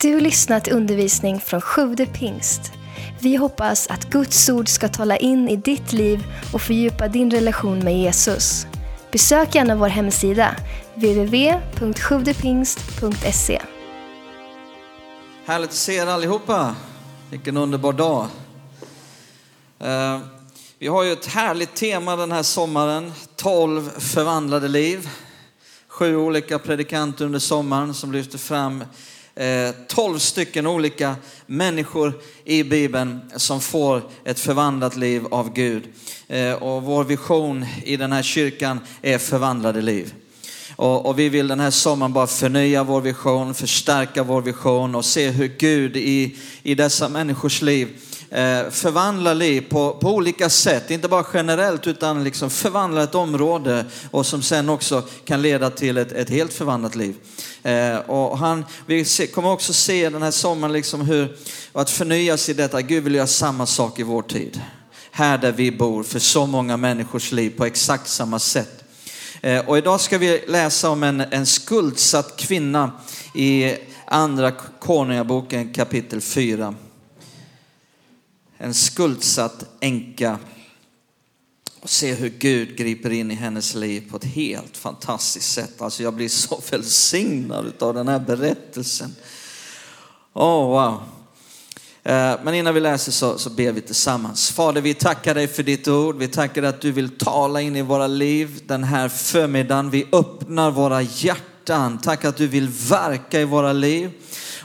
Du har lyssnat till undervisning från Sjude pingst. Vi hoppas att Guds ord ska tala in i ditt liv och fördjupa din relation med Jesus. Besök gärna vår hemsida, www.sjuvdepingst.se. Härligt att se er allihopa. Vilken underbar dag. Eh, vi har ju ett härligt tema den här sommaren. 12 förvandlade liv. Sju olika predikanter under sommaren som lyfter fram Eh, 12 stycken olika människor i Bibeln som får ett förvandlat liv av Gud. Eh, och vår vision i den här kyrkan är förvandlade liv. Och, och vi vill den här sommaren bara förnya vår vision, förstärka vår vision och se hur Gud i, i dessa människors liv Eh, förvandlar liv på, på olika sätt. Inte bara generellt utan liksom förvandlar ett område och som sen också kan leda till ett, ett helt förvandlat liv. Eh, och han, vi kommer också se den här sommaren liksom hur, att förnyas i detta. Gud vill göra samma sak i vår tid. Här där vi bor, för så många människors liv på exakt samma sätt. Eh, och idag ska vi läsa om en, en skuldsatt kvinna i andra Konungaboken kapitel 4. En skuldsatt änka. Och se hur Gud griper in i hennes liv på ett helt fantastiskt sätt. Alltså jag blir så välsignad av den här berättelsen. Oh, wow. Eh, men innan vi läser så, så ber vi tillsammans. Fader, vi tackar dig för ditt ord. Vi tackar dig att du vill tala in i våra liv den här förmiddagen. Vi öppnar våra hjärtan. Tack att du vill verka i våra liv.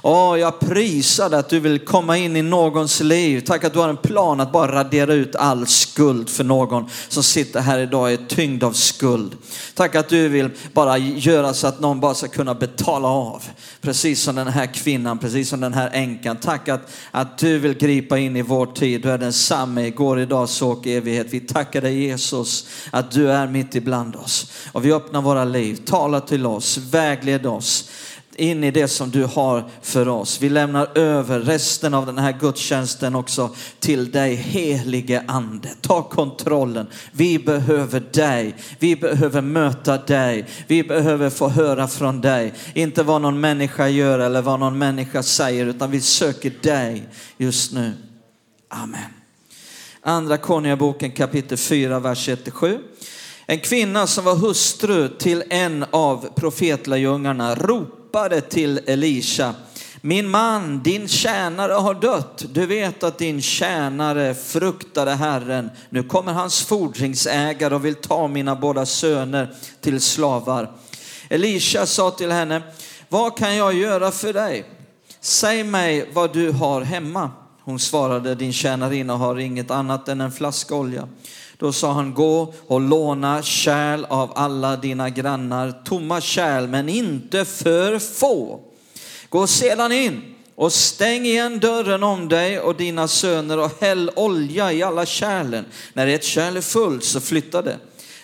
Åh, jag prisar dig att du vill komma in i någons liv. Tack att du har en plan att bara radera ut all skuld för någon som sitter här idag och är tyngd av skuld. Tack att du vill bara göra så att någon bara ska kunna betala av. Precis som den här kvinnan, precis som den här änkan. Tack att, att du vill gripa in i vår tid. Du är densamme igår, idag, så och evighet. Vi tackar dig Jesus att du är mitt ibland oss. Och vi öppnar våra liv. Tala till oss, vägled oss in i det som du har för oss. Vi lämnar över resten av den här gudstjänsten också till dig helige ande. Ta kontrollen. Vi behöver dig. Vi behöver möta dig. Vi behöver få höra från dig. Inte vad någon människa gör eller vad någon människa säger utan vi söker dig just nu. Amen. Andra Konungaboken kapitel 4, vers 1-7. En kvinna som var hustru till en av profetlärjungarna ropade ropade till Elisha. Min man, din tjänare har dött. Du vet att din tjänare fruktade Herren. Nu kommer hans fordringsägare och vill ta mina båda söner till slavar. Elisha sa till henne, vad kan jag göra för dig? Säg mig vad du har hemma. Hon svarade, din tjänarinna har inget annat än en flaska olja. Då sa han, gå och låna kärl av alla dina grannar, tomma kärl, men inte för få. Gå sedan in och stäng igen dörren om dig och dina söner och häll olja i alla kärlen. När ett kärl är fullt så flytta det.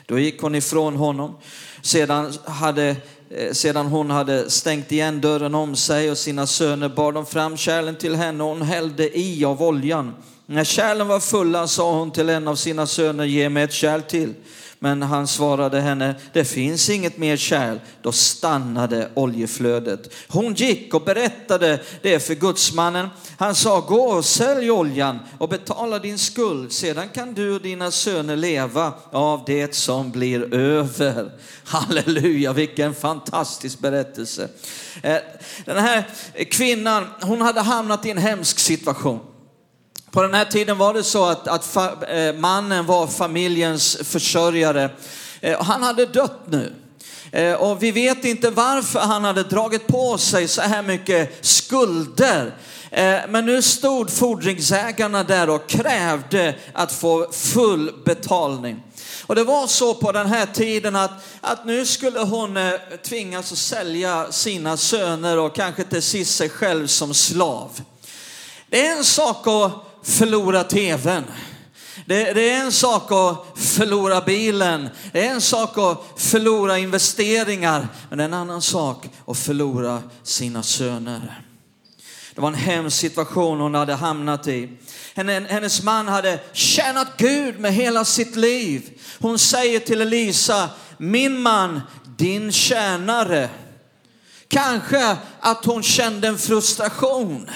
Då gick hon ifrån honom. Sedan, hade, eh, sedan hon hade stängt igen dörren om sig och sina söner bar de fram kärlen till henne och hon hällde i av oljan. När kärlen var fulla sa hon till en av sina söner, ge mig ett kärl till. Men han svarade henne, det finns inget mer kärl. Då stannade oljeflödet. Hon gick och berättade det för gudsmannen. Han sa, gå och sälj oljan och betala din skuld. Sedan kan du och dina söner leva av det som blir över. Halleluja, vilken fantastisk berättelse. Eh, den här kvinnan, hon hade hamnat i en hemsk situation. På den här tiden var det så att, att fa, eh, mannen var familjens försörjare. Eh, han hade dött nu. Eh, och vi vet inte varför han hade dragit på sig så här mycket skulder. Eh, men nu stod fordringsägarna där och krävde att få full betalning. Och det var så på den här tiden att, att nu skulle hon eh, tvingas att sälja sina söner och kanske till sist sig själv som slav. Det är en sak att förlora tvn. Det, det, är en sak att förlora bilen. Det är en sak att förlora investeringar. Men det är en annan sak att förlora sina söner. Det var en hemsk situation hon hade hamnat i. Hennes man hade tjänat Gud med hela sitt liv. Hon säger till Elisa, min man, din tjänare Kanske att hon kände en frustration.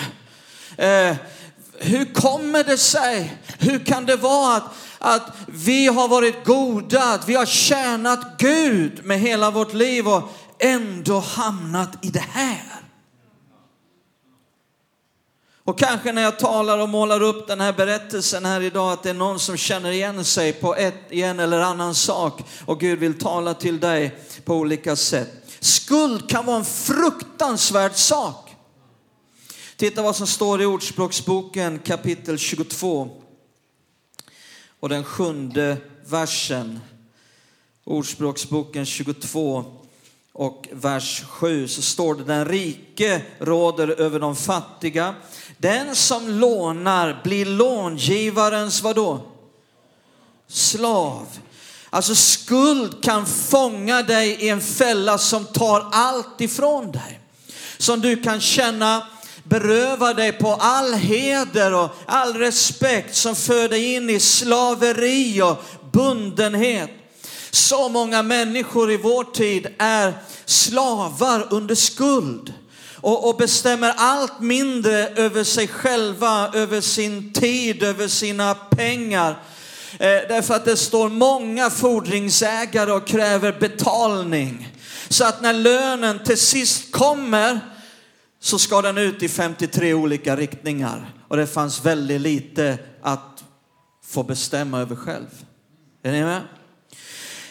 Eh, hur kommer det sig? Hur kan det vara att, att vi har varit goda, att vi har tjänat Gud med hela vårt liv och ändå hamnat i det här? Och kanske när jag talar och målar upp den här berättelsen här idag att det är någon som känner igen sig på ett, en eller annan sak och Gud vill tala till dig på olika sätt. Skuld kan vara en fruktansvärd sak. Titta vad som står i Ordspråksboken kapitel 22 och den sjunde versen. Ordspråksboken 22 och vers 7 så står det den rike råder över de fattiga. Den som lånar blir långivarens vadå? Slav. Alltså skuld kan fånga dig i en fälla som tar allt ifrån dig. Som du kan känna berövar dig på all heder och all respekt som för dig in i slaveri och bundenhet. Så många människor i vår tid är slavar under skuld och, och, bestämmer allt mindre över sig själva, över sin tid, över sina pengar. Eh, därför att det står många fordringsägare och kräver betalning. Så att när lönen till sist kommer så ska den ut i 53 olika riktningar. Och det fanns väldigt lite att få bestämma över själv. Är ni med?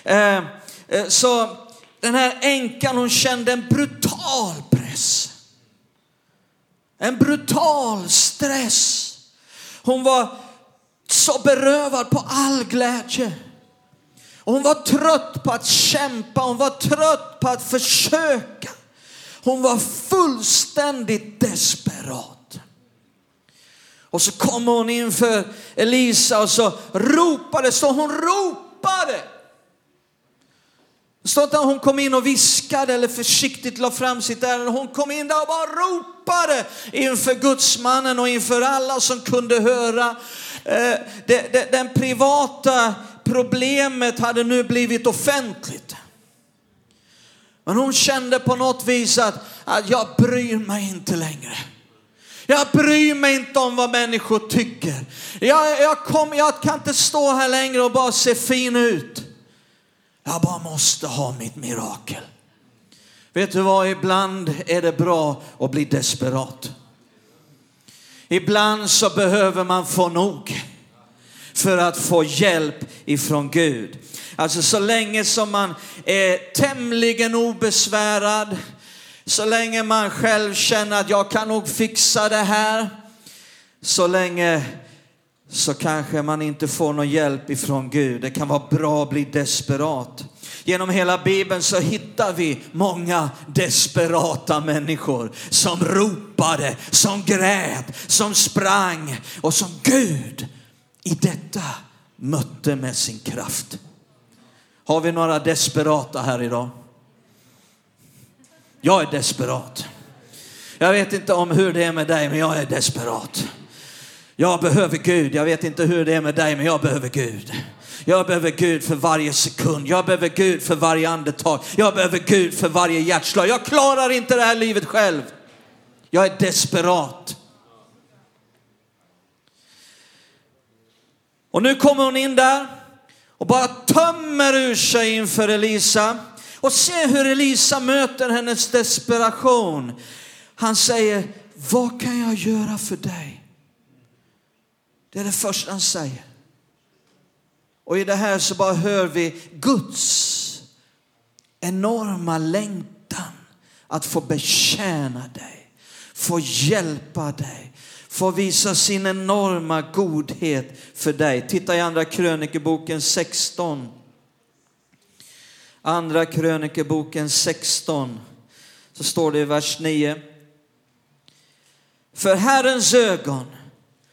Eh, eh, så den här änkan hon kände en brutal press. En brutal stress. Hon var så berövad på all glädje. Och hon var trött på att kämpa, hon var trött på att försöka. Hon var fullständigt desperat. Och så kommer hon inför Elisa och så ropade, så hon ropade. Det står inte att hon kom in och viskade eller försiktigt la fram sitt ärende. Hon kom in där och bara ropade inför gudsmannen och inför alla som kunde höra. Eh, det, det, den privata problemet hade nu blivit offentligt. Men hon kände på något vis att, att jag bryr mig inte längre. Jag bryr mig inte om vad människor tycker. Jag, jag, kom, jag kan inte stå här längre och bara se fin ut. Jag bara måste ha mitt mirakel. Vet du vad, ibland är det bra att bli desperat. Ibland så behöver man få nog för att få hjälp ifrån Gud. Alltså så länge som man är tämligen obesvärad, så länge man själv känner att jag kan nog fixa det här, så länge så kanske man inte får någon hjälp ifrån Gud. Det kan vara bra att bli desperat. Genom hela Bibeln så hittar vi många desperata människor som ropade, som grät, som sprang och som Gud i detta mötte med sin kraft. Har vi några desperata här idag? Jag är desperat. Jag vet inte om hur det är med dig, men jag är desperat. Jag behöver Gud. Jag vet inte hur det är med dig, men jag behöver Gud. Jag behöver Gud för varje sekund. Jag behöver Gud för varje andetag. Jag behöver Gud för varje hjärtslag. Jag klarar inte det här livet själv. Jag är desperat. Och nu kommer hon in där och bara tömmer ur sig inför Elisa. Och se hur Elisa möter hennes desperation. Han säger, vad kan jag göra för dig? Det är det första han säger. Och i det här så bara hör vi Guds enorma längtan att få betjäna dig, få hjälpa dig, får visa sin enorma godhet för dig. Titta i andra krönikeboken 16. Andra krönikeboken 16 så står det i vers 9. För Herrens ögon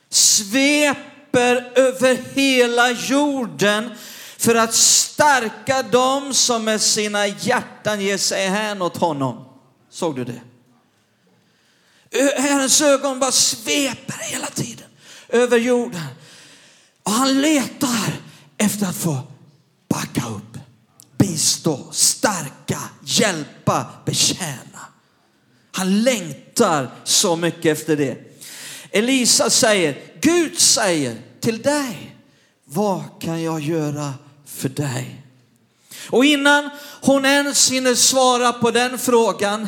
sveper över hela jorden för att stärka dem som med sina hjärtan ger sig hän åt honom. Såg du det? Herrens ögon bara sveper hela tiden över jorden. Och han letar efter att få backa upp, bistå, stärka, hjälpa, betjäna. Han längtar så mycket efter det. Elisa säger, Gud säger till dig, vad kan jag göra för dig? Och innan hon ens hinner svara på den frågan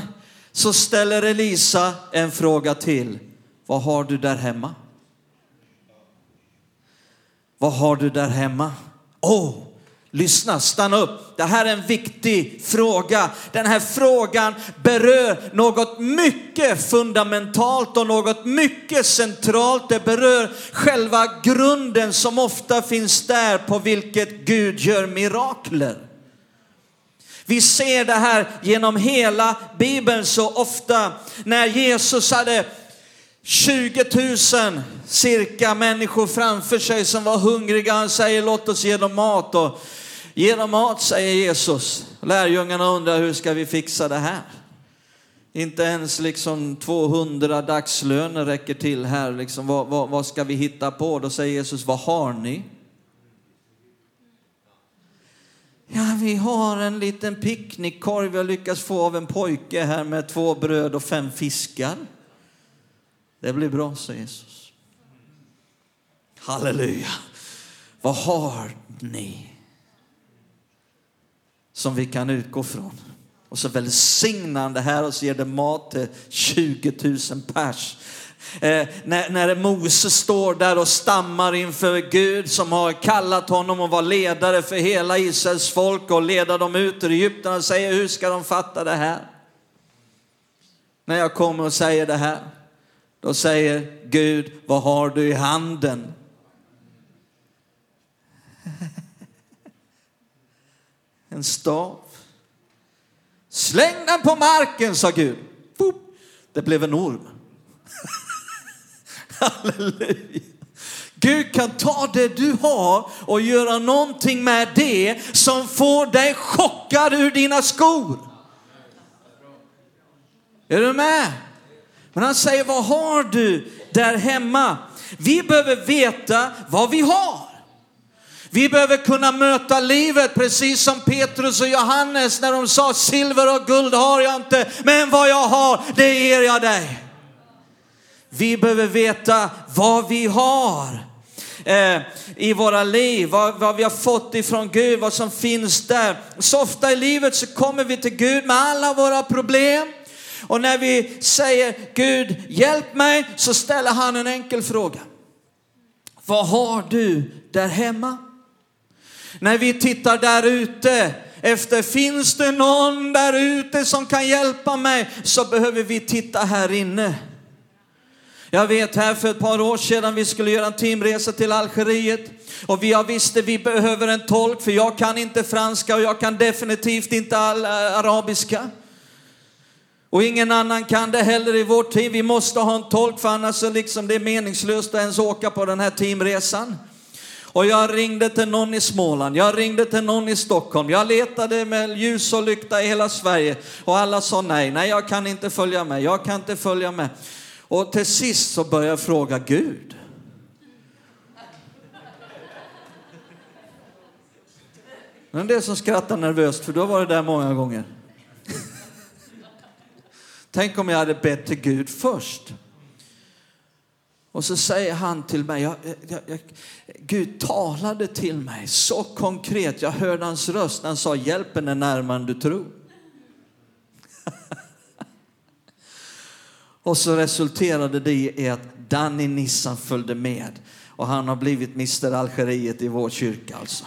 så ställer Elisa en fråga till. Vad har du där hemma? Vad har du där hemma? Åh, oh, lyssna, stanna upp. Det här är en viktig fråga. Den här frågan berör något mycket fundamentalt och något mycket centralt. Det berör själva grunden som ofta finns där på vilket Gud gör mirakler. Vi ser det här genom hela Bibeln så ofta när Jesus hade 20 000 cirka människor framför sig som var hungriga. Han säger låt oss ge dem mat. Och ge dem mat säger Jesus. Lärjungarna undrar hur ska vi fixa det här? Inte ens liksom 200 dagslöner räcker till här. Liksom, vad, vad, vad ska vi hitta på? Då säger Jesus, vad har ni? Ja, vi har en liten picknickkorg vi har lyckats få av en pojke här med två bröd och fem fiskar. Det blir bra, säger Jesus. Halleluja. Vad har ni som vi kan utgå från? Och så välsignar han det här och så ger det mat till 20 000 pers. Eh, när, när Moses står där och stammar inför Gud som har kallat honom att vara ledare för hela Israels folk och leda dem ut ur Egypten och säger hur ska de fatta det här? När jag kommer och säger det här. Då säger Gud, vad har du i handen? En stav. Släng den på marken, sa Gud. Det blev en orm. Halleluja. Gud kan ta det du har och göra någonting med det som får dig chockad ur dina skor. Är du med? Men han säger, vad har du där hemma? Vi behöver veta vad vi har. Vi behöver kunna möta livet precis som Petrus och Johannes när de sa silver och guld har jag inte, men vad jag har det ger jag dig. Vi behöver veta vad vi har eh, i våra liv, vad, vad, vi har fått ifrån Gud, vad som finns där. Så ofta i livet så kommer vi till Gud med alla våra problem. Och när vi säger Gud hjälp mig så ställer han en enkel fråga. Vad har du där hemma? När vi tittar där ute efter finns det någon där ute som kan hjälpa mig så behöver vi titta här inne. Jag vet här för ett par år sedan vi skulle göra en teamresa till Algeriet och vi visste vi behöver en tolk för jag kan inte franska och jag kan definitivt inte all, äh, arabiska. Och ingen annan kan det heller i vår tid. Vi måste ha en tolk för annars är liksom det är meningslöst att ens åka på den här teamresan. Och jag ringde till någon i Småland, jag ringde till någon i Stockholm, jag letade med ljus och lykta i hela Sverige och alla sa nej, nej jag kan inte följa med, jag kan inte följa med. Och till sist så började jag fråga Gud. Men det är som skrattar nervöst, för då var det där många gånger. Tänk om jag hade bett till Gud först. Och så säger han till mig, jag, jag, jag, Gud talade till mig så konkret. Jag hörde hans röst. när Han sa, hjälpen är närmare än du tror. Och så resulterade det i att Danny Nissan följde med. Och han har blivit Mr Algeriet i vår kyrka alltså.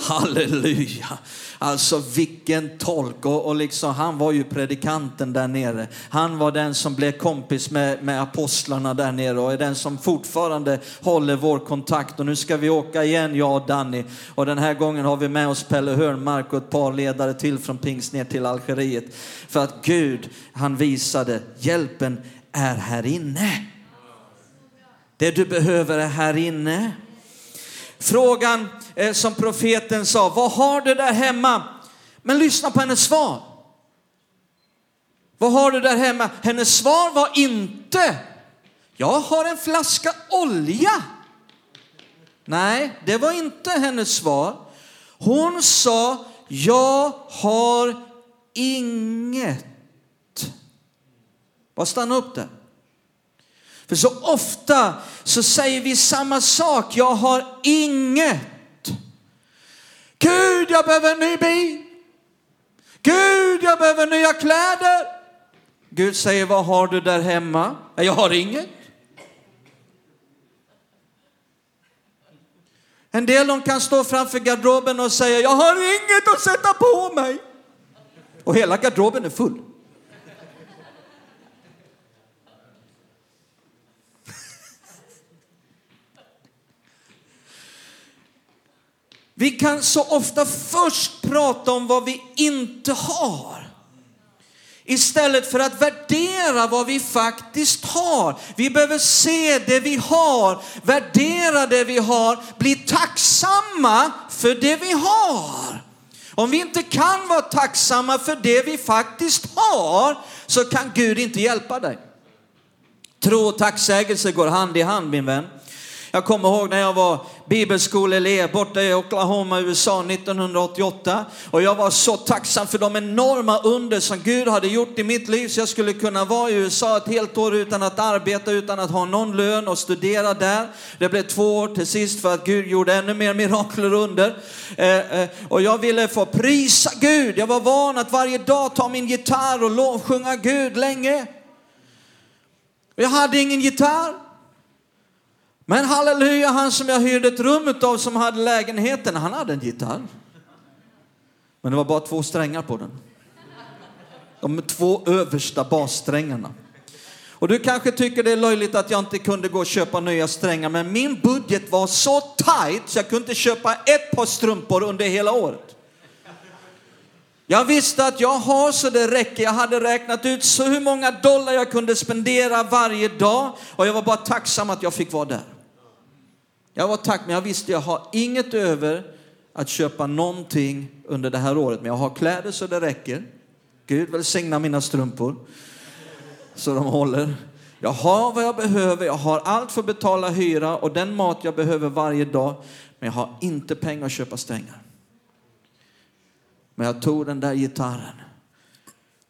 Halleluja! Alltså vilken tolk. Och, och liksom, han var ju predikanten där nere. Han var den som blev kompis med, med apostlarna där nere och är den som fortfarande håller vår kontakt. Och nu ska vi åka igen, jag och Danny. Och den här gången har vi med oss Pelle Hörnmark och ett par ledare till från Pingst ner till Algeriet. För att Gud, han visade, hjälpen är här inne. Det du behöver är här inne. Frågan eh, som profeten sa, vad har du där hemma? Men lyssna på hennes svar. Vad har du där hemma? Hennes svar var inte, jag har en flaska olja. Nej, det var inte hennes svar. Hon sa, jag har inget Bara stanna upp där. För så ofta så säger vi samma sak. Jag har inget. Gud, jag behöver en ny bil. Gud, jag behöver nya kläder. Gud säger, vad har du där hemma? Jag har inget. En del de kan stå framför garderoben och säga, jag har inget att sätta på mig. Och hela garderoben är full. Vi kan så ofta först prata om vad vi inte har. Istället för att värdera vad vi faktiskt har. Vi behöver se det vi har, värdera det vi har, bli tacksamma för det vi har. Om vi inte kan vara tacksamma för det vi faktiskt har så kan Gud inte hjälpa dig. Tro och tacksägelse går hand i hand min vän. Jag kommer ihåg när jag var bibelskoleelev borta i Oklahoma, USA 1988. Och jag var så tacksam för de enorma under som Gud hade gjort i mitt liv så jag skulle kunna vara i USA ett helt år utan att arbeta, utan att ha någon lön och studera där. Det blev två år till sist för att Gud gjorde ännu mer mirakler under. Eh, eh, och jag ville få prisa Gud. Jag var van att varje dag ta min gitarr och lovsjunga Gud länge. Jag hade ingen gitarr. Men halleluja, han som jag hyrde ett rum av som hade lägenheten, han hade en gitarr. Men det var bara två strängar på den. De två översta bassträngarna. Och du kanske tycker det är löjligt att jag inte kunde gå och köpa nya strängar, men min budget var så tight så jag kunde inte köpa ett par strumpor under hela året. Jag visste att jag har så det räcker. Jag hade räknat ut så hur många dollar jag kunde spendera varje dag och jag var bara tacksam att jag fick vara där. Jag var tack, men jag visste jag har inget över att köpa någonting under det här året. Men jag har kläder så det räcker. Gud välsigna mina strumpor så de håller. Jag har vad jag behöver, jag har allt för att betala hyra och den mat jag behöver varje dag. Men jag har inte pengar att köpa strängar. Men jag tog den där gitarren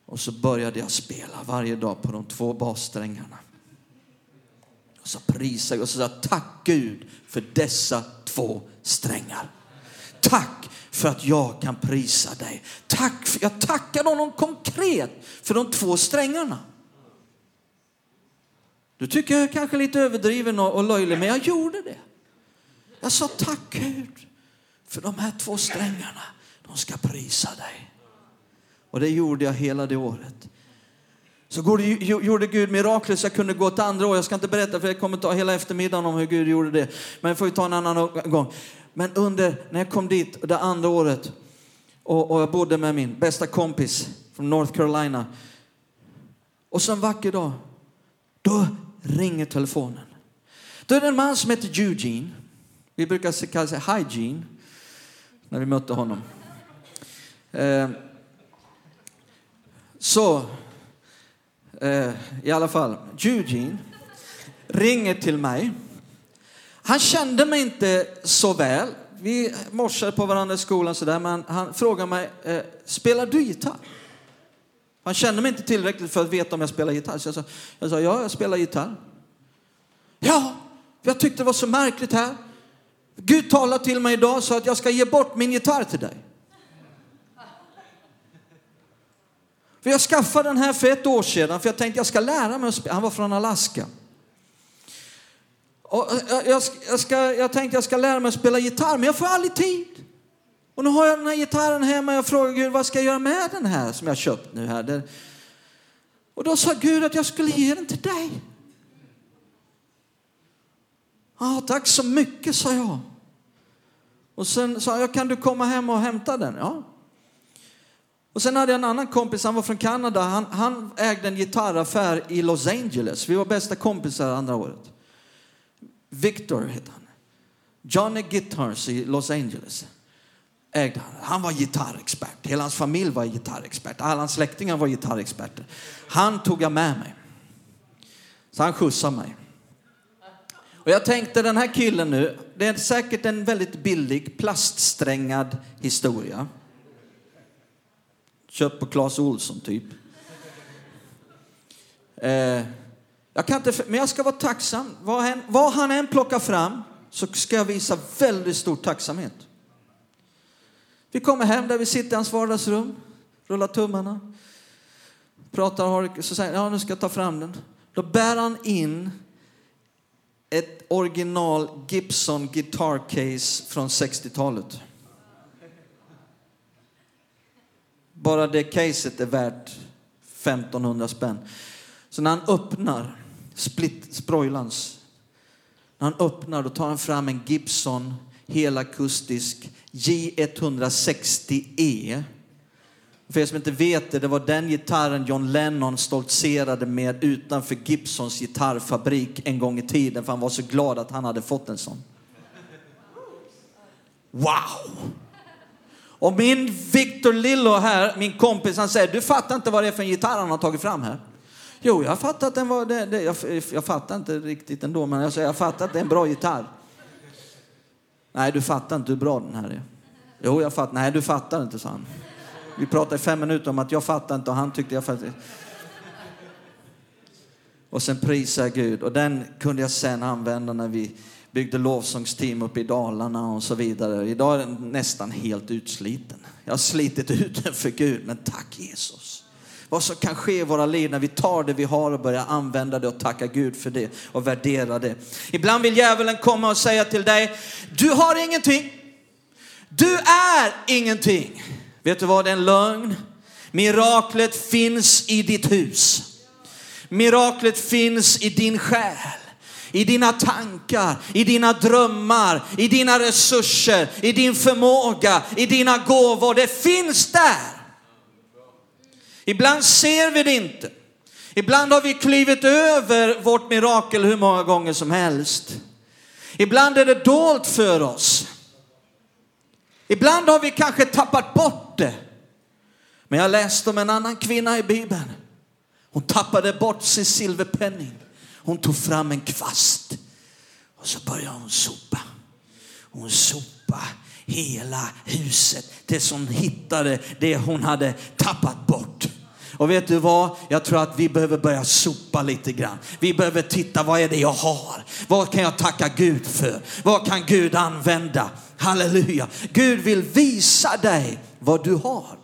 och så började jag spela varje dag på de två bassträngarna. Så prisade jag och så sa tack Gud för dessa två strängar. Tack för att jag kan prisa dig. Tack, för, jag tackar honom konkret för de två strängarna. Du tycker jag är kanske lite överdriven och, och löjlig, men jag gjorde det. Jag sa tack Gud för de här två strängarna. De ska prisa dig. Och det gjorde jag hela det året. Så gjorde Gud mirakler så jag kunde gå till andra år. Jag ska inte berätta för jag kommer ta hela eftermiddagen om hur Gud gjorde det. Men det får vi ta en annan gång. Men under, när jag kom dit det andra året och, och jag bodde med min bästa kompis från North Carolina. Och så en vacker dag, då ringer telefonen. Då är det en man som heter Eugene. Vi brukar kalla sig Hygiene när vi mötte honom. Eh, så Eh, i alla fall, Eugene ringer till mig. Han kände mig inte så väl. Vi morsade på varandra i skolan sådär, men han frågade mig, eh, spelar du gitarr? Han kände mig inte tillräckligt för att veta om jag spelar gitarr. Så jag sa, jag sa ja, jag spelar gitarr. Ja, jag tyckte det var så märkligt här. Gud talade till mig idag så att jag ska ge bort min gitarr till dig. För jag skaffade den här för ett år sedan för jag tänkte jag ska lära mig att spela. Han var från Alaska. Och eh, eh, jag, jag, ska, jag tänkte jag ska lära mig att spela gitarr men jag får aldrig tid. Och nu har jag den här gitarren hemma och jag frågar Gud vad ska jag göra med den här som jag köpt nu här. Och då sa Gud att jag skulle ge den till dig. Ja, tack så mycket, sa jag. Och sen sa jag, kan du komma hem och hämta den? Ja, och sen hade jag en annan kompis, han var från Kanada. Han, han ägde en gitarraffär i Los Angeles. Vi var bästa kompisar andra året. Victor hette han. Johnny Guitars i Los Angeles ägde han. Han var gitarrexpert. Hela hans familj var gitarrexpert. Alla hans släktingar var gitarrexperter. Han tog jag med mig. Så han skjutsade mig. Och jag tänkte den här killen nu, det är säkert en väldigt billig plaststrängad historia. Köpt på Clas Olsson typ. Eh, jag kan inte, men jag ska vara tacksam. Vad han, vad han än plockar fram så ska jag visa väldigt stor tacksamhet. Vi kommer hem där vi sitter i hans vardagsrum, rullar tummarna, pratar och så säger ja nu ska jag ta fram den. Då bär han in ett original Gibson guitar case från 60-talet. Bara det caset är värt 1500 spänn. Så när han öppnar split sproilans, när han öppnar då tar han fram en Gibson helakustisk J160E. För er som inte vet det, det var den gitarren John Lennon stoltserade med utanför Gibsons gitarrfabrik en gång i tiden för han var så glad att han hade fått en sån. Wow! Och min Victor Lillo här, min kompis, han säger, du fattar inte vad det är för en gitarr han har tagit fram här. Jo, jag fattar att den var, det, det, jag, jag fattar inte riktigt ändå, men jag säger, jag fattar att det är en bra gitarr. Nej, du fattar inte hur bra den här är. Jo, jag fattar. Nej, du fattar inte, sa han. Vi pratade i fem minuter om att jag fattar inte och han tyckte jag fattade. Och sen prisar Gud och den kunde jag sen använda när vi byggde lovsångsteam uppe i Dalarna och så vidare. Idag är den nästan helt utsliten. Jag har slitit ut den för Gud, men tack Jesus. Vad som kan ske i våra liv när vi tar det vi har och börjar använda det och tacka Gud för det och värdera det. Ibland vill djävulen komma och säga till dig, du har ingenting. Du är ingenting. Vet du vad, det är en lögn. Miraklet finns i ditt hus. Miraklet finns i din själ i dina tankar, i dina drömmar, i dina resurser, i din förmåga, i dina gåvor. Det finns där. Ibland ser vi det inte. Ibland har vi klivit över vårt mirakel hur många gånger som helst. Ibland är det dolt för oss. Ibland har vi kanske tappat bort det. Men jag läste om en annan kvinna i Bibeln. Hon tappade bort sin silverpenning. Hon tog fram en kvast och så började hon sopa. Hon sopade hela huset tills hon hittade det hon hade tappat bort. Och vet du vad? Jag tror att vi behöver börja sopa lite grann. Vi behöver titta, vad är det jag har? Vad kan jag tacka Gud för? Vad kan Gud använda? Halleluja. Gud vill visa dig vad du har.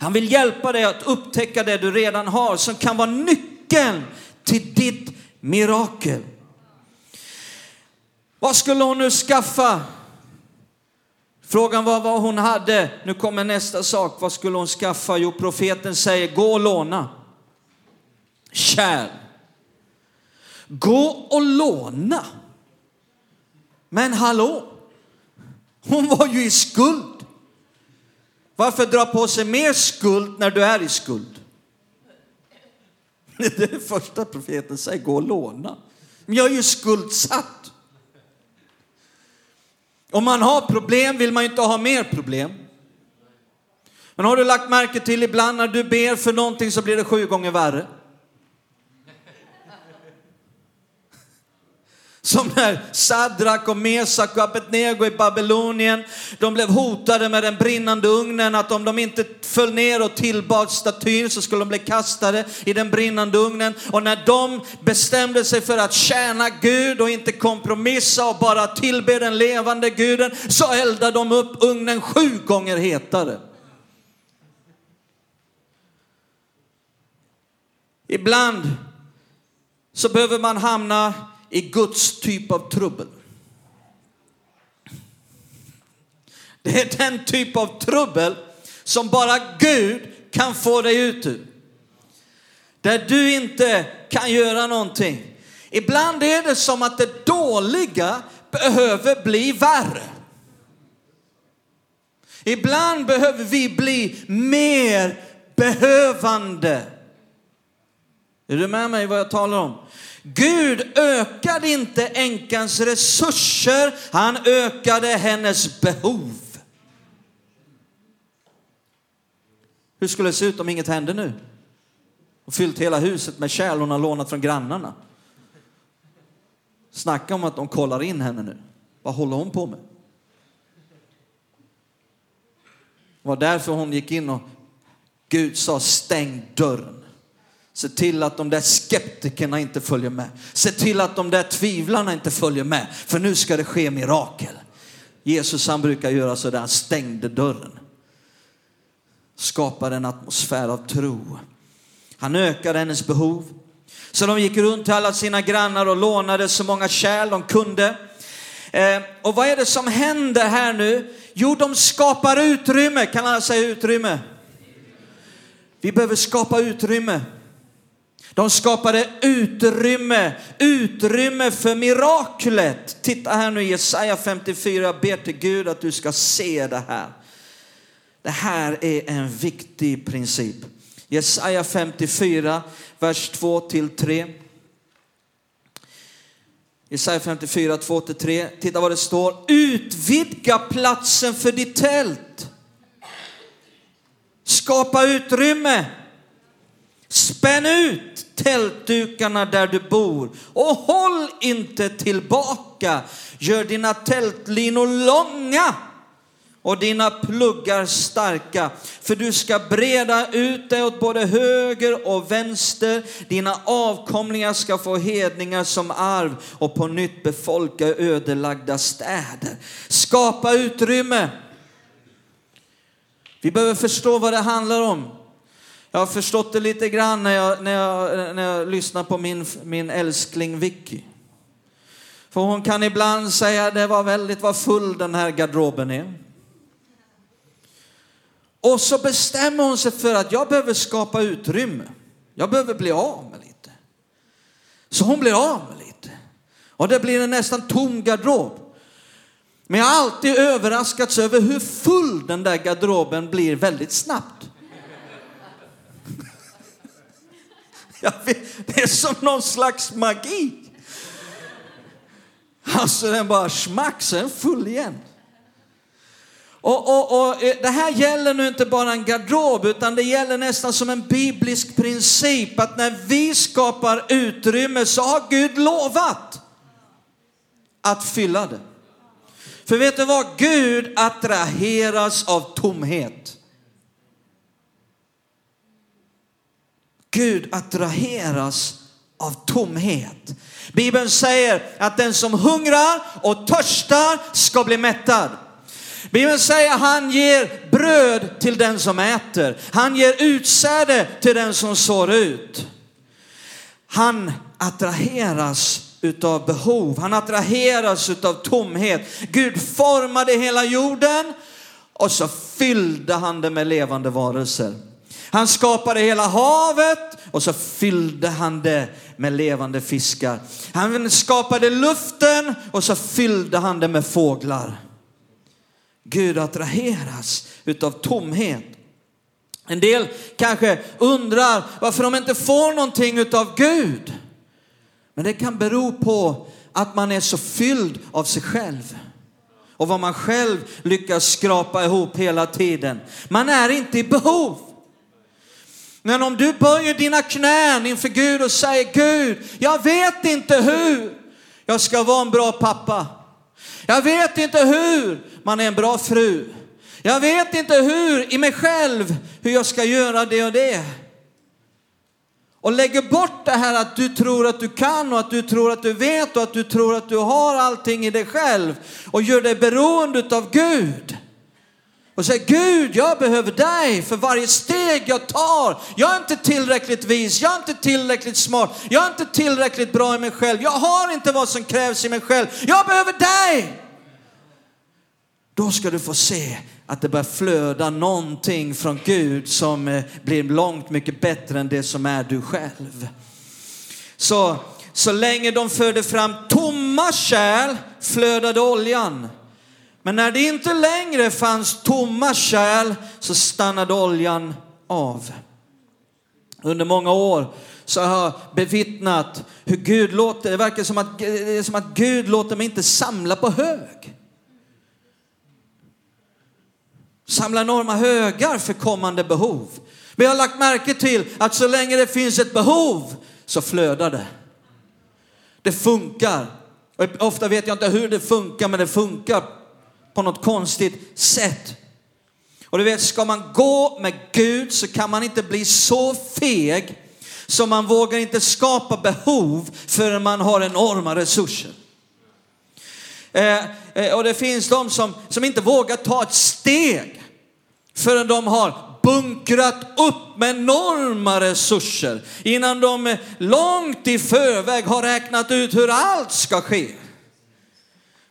Han vill hjälpa dig att upptäcka det du redan har som kan vara nyckeln till ditt mirakel. Vad skulle hon nu skaffa? Frågan var vad hon hade. Nu kommer nästa sak. Vad skulle hon skaffa? Jo, profeten säger gå och låna. Kärl. Gå och låna. Men hallå, hon var ju i skuld. Varför dra på sig mer skuld när du är i skuld? Det är det första profeten säger, gå och låna. Men jag är ju skuldsatt. Om man har problem vill man ju inte ha mer problem. Men har du lagt märke till ibland när du ber för någonting så blir det sju gånger värre? Som när Sadrak och Mesak och Abednego i Babylonien, de blev hotade med den brinnande ugnen att om de inte föll ner och tillbad statyn så skulle de bli kastade i den brinnande ugnen. Och när de bestämde sig för att tjäna Gud och inte kompromissa och bara tillbe den levande guden så eldade de upp ugnen sju gånger hetare. Ibland så behöver man hamna i Guds typ av trubbel. Det är den typ av trubbel som bara Gud kan få dig ut ur. Där du inte kan göra någonting. Ibland är det som att det dåliga behöver bli värre. Ibland behöver vi bli mer behövande. Är du med mig vad jag talar om? Gud ökade inte änkans resurser, han ökade hennes behov. Hur skulle det se ut om inget hände nu? Och fyllt hela huset med kärl hon har lånat från grannarna. Snacka om att de kollar in henne nu. Vad håller hon på med? Det var därför hon gick in och Gud sa stäng dörren. Se till att de där skeptikerna inte följer med. Se till att de där tvivlarna inte följer med. För nu ska det ske mirakel. Jesus han brukar göra så där, han stängde dörren. Skapade en atmosfär av tro. Han ökade hennes behov. Så de gick runt till alla sina grannar och lånade så många kärl de kunde. Eh, och vad är det som händer här nu? Jo, de skapar utrymme. Kan alla säga utrymme? Vi behöver skapa utrymme. De skapade utrymme, utrymme för miraklet. Titta här nu Jesaja 54, jag ber till Gud att du ska se det här. Det här är en viktig princip. Jesaja 54, vers 2 till 3. Jesaja 54, 2 till 3. Titta vad det står. Utvidga platsen för ditt tält. Skapa utrymme. Spänn ut tältdukarna där du bor och håll inte tillbaka. Gör dina tältlinor långa och dina pluggar starka. För du ska breda ut dig åt både höger och vänster. Dina avkomlingar ska få hedningar som arv och på nytt befolka ödelagda städer. Skapa utrymme. Vi behöver förstå vad det handlar om. Jag har förstått det lite grann när jag, när jag, när jag lyssnar på min, min älskling Vicky. För hon kan ibland säga det var väldigt vad full den här garderoben är. Och så bestämmer hon sig för att jag behöver skapa utrymme. Jag behöver bli av med lite. Så hon blir av med lite. Och det blir en nästan tom garderob. Men jag har alltid överraskats över hur full den där garderoben blir väldigt snabbt. Vet, det är som någon slags magi. Alltså den bara smack, så är den full igen. Och, och, och, eh, det här gäller nu inte bara en garderob, utan det gäller nästan som en biblisk princip att när vi skapar utrymme så har Gud lovat att fylla det. För vet du vad? Gud attraheras av tomhet. Gud attraheras av tomhet. Bibeln säger att den som hungrar och törstar ska bli mättad. Bibeln säger att han ger bröd till den som äter. Han ger utsäde till den som sår ut. Han attraheras utav behov. Han attraheras utav tomhet. Gud formade hela jorden och så fyllde han det med levande varelser. Han skapade hela havet och så fyllde han det med levande fiskar. Han skapade luften och så fyllde han det med fåglar. Gud attraheras utav tomhet. En del kanske undrar varför de inte får någonting utav Gud. Men det kan bero på att man är så fylld av sig själv och vad man själv lyckas skrapa ihop hela tiden. Man är inte i behov. Men om du böjer dina knän inför Gud och säger Gud, jag vet inte hur jag ska vara en bra pappa. Jag vet inte hur man är en bra fru. Jag vet inte hur i mig själv hur jag ska göra det och det. Och lägger bort det här att du tror att du kan och att du tror att du vet och att du tror att du har allting i dig själv och gör dig beroende av Gud. Och säger Gud, jag behöver dig för varje steg jag tar. Jag är inte tillräckligt vis, jag är inte tillräckligt smart, jag är inte tillräckligt bra i mig själv. Jag har inte vad som krävs i mig själv. Jag behöver dig. Då ska du få se att det börjar flöda någonting från Gud som eh, blir långt mycket bättre än det som är du själv. Så, så länge de förde fram tomma kärl flödade oljan. Men när det inte längre fanns tomma kärl så stannade oljan av. Under många år så har jag bevittnat hur Gud låter, det verkar som att, det är som att Gud låter mig inte samla på hög. Samla enorma högar för kommande behov. Vi har lagt märke till att så länge det finns ett behov så flödar det. Det funkar. Och ofta vet jag inte hur det funkar, men det funkar på något konstigt sätt. Och du vet, ska man gå med Gud så kan man inte bli så feg Så man vågar inte skapa behov förrän man har enorma resurser. Eh, eh, och det finns de som, som inte vågar ta ett steg förrän de har bunkrat upp med enorma resurser innan de långt i förväg har räknat ut hur allt ska ske.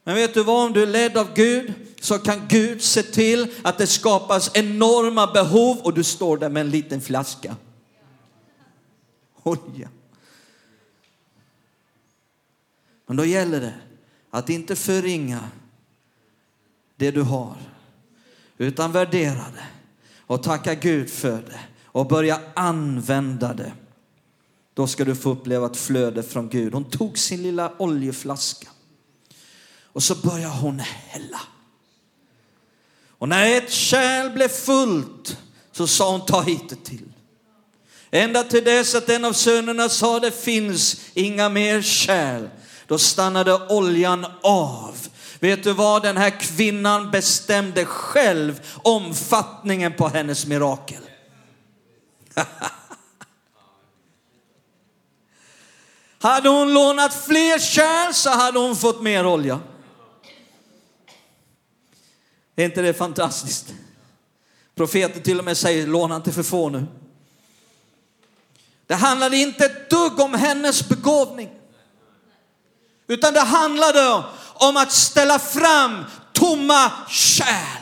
Men vet du vad, om du är ledd av Gud så kan Gud se till att det skapas enorma behov och du står där med en liten flaska. Olja. Men då gäller det att inte förringa det du har, utan värdera det och tacka Gud för det och börja använda det. Då ska du få uppleva ett flöde från Gud. Hon tog sin lilla oljeflaska och så började hon hälla. Och när ett kärl blev fullt så sa hon ta hit det till. Ända till dess att en av sönerna sa det finns inga mer kärl. Då stannade oljan av. Vet du vad? Den här kvinnan bestämde själv omfattningen på hennes mirakel. hade hon lånat fler kärl så hade hon fått mer olja. Är inte det fantastiskt? Profeten till och med säger låna inte för få nu. Det handlade inte ett dugg om hennes begåvning. Utan det handlade om att ställa fram tomma kärl.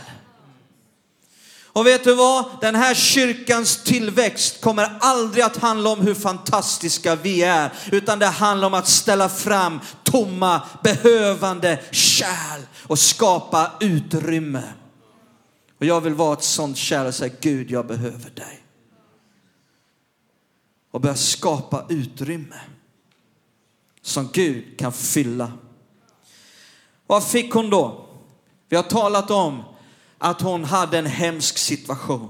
Och vet du vad? Den här kyrkans tillväxt kommer aldrig att handla om hur fantastiska vi är, utan det handlar om att ställa fram tomma, behövande kärl och skapa utrymme. Och jag vill vara ett sånt kärl och säga Gud, jag behöver dig. Och börja skapa utrymme som Gud kan fylla. Vad fick hon då? Vi har talat om att hon hade en hemsk situation.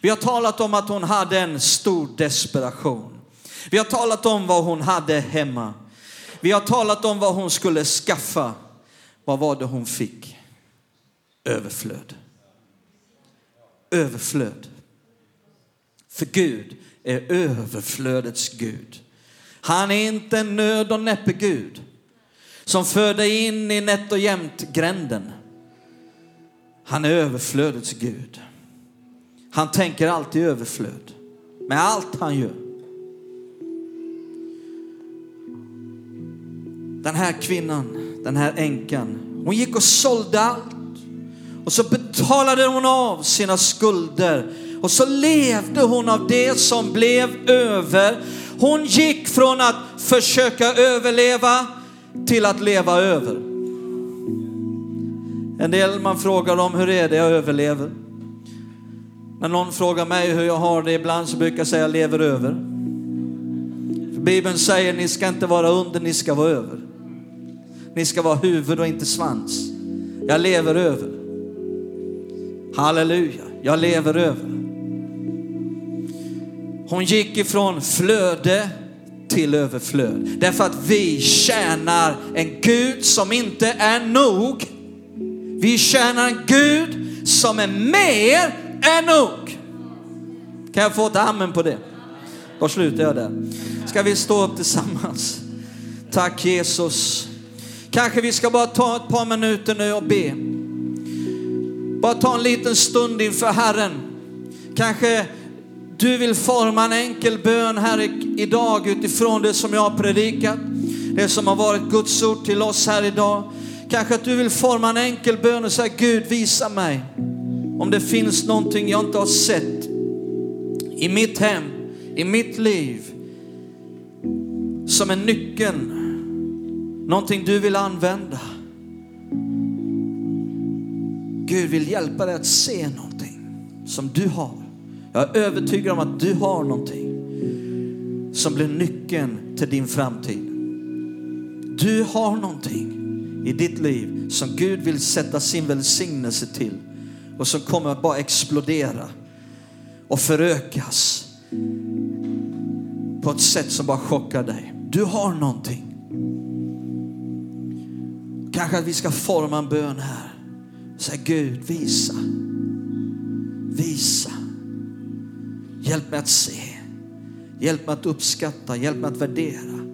Vi har talat om att hon hade en stor desperation. Vi har talat om vad hon hade hemma. Vi har talat om vad hon skulle skaffa. Vad var det hon fick? Överflöd. Överflöd. För Gud är överflödets Gud. Han är inte en nöd och näppe Gud som för dig in i nätt och jämnt gränden. Han är överflödets Gud. Han tänker alltid överflöd med allt han gör. Den här kvinnan, den här änkan, hon gick och sålde allt och så betalade hon av sina skulder och så levde hon av det som blev över. Hon gick från att försöka överleva till att leva över. En del man frågar om hur är det jag överlever. När någon frågar mig hur jag har det ibland så brukar jag säga jag lever över. För Bibeln säger ni ska inte vara under, ni ska vara över. Ni ska vara huvud och inte svans. Jag lever över. Halleluja, jag lever över. Hon gick ifrån flöde till överflöd. Därför att vi tjänar en Gud som inte är nog. Vi tjänar en Gud som är mer än nog. Kan jag få ett amen på det? Då slutar jag där. Ska vi stå upp tillsammans? Tack Jesus. Kanske vi ska bara ta ett par minuter nu och be. Bara ta en liten stund inför Herren. Kanske du vill forma en enkel bön här idag utifrån det som jag har predikat. Det som har varit Guds ord till oss här idag. Kanske att du vill forma en enkel bön och säga Gud visa mig om det finns någonting jag inte har sett i mitt hem, i mitt liv som är nyckeln. Någonting du vill använda. Gud vill hjälpa dig att se någonting som du har. Jag är övertygad om att du har någonting som blir nyckeln till din framtid. Du har någonting i ditt liv som Gud vill sätta sin välsignelse till och som kommer att bara explodera och förökas på ett sätt som bara chockar dig. Du har någonting. Kanske att vi ska forma en bön här. Säg Gud, visa. Visa. Hjälp mig att se. Hjälp mig att uppskatta, hjälp mig att värdera.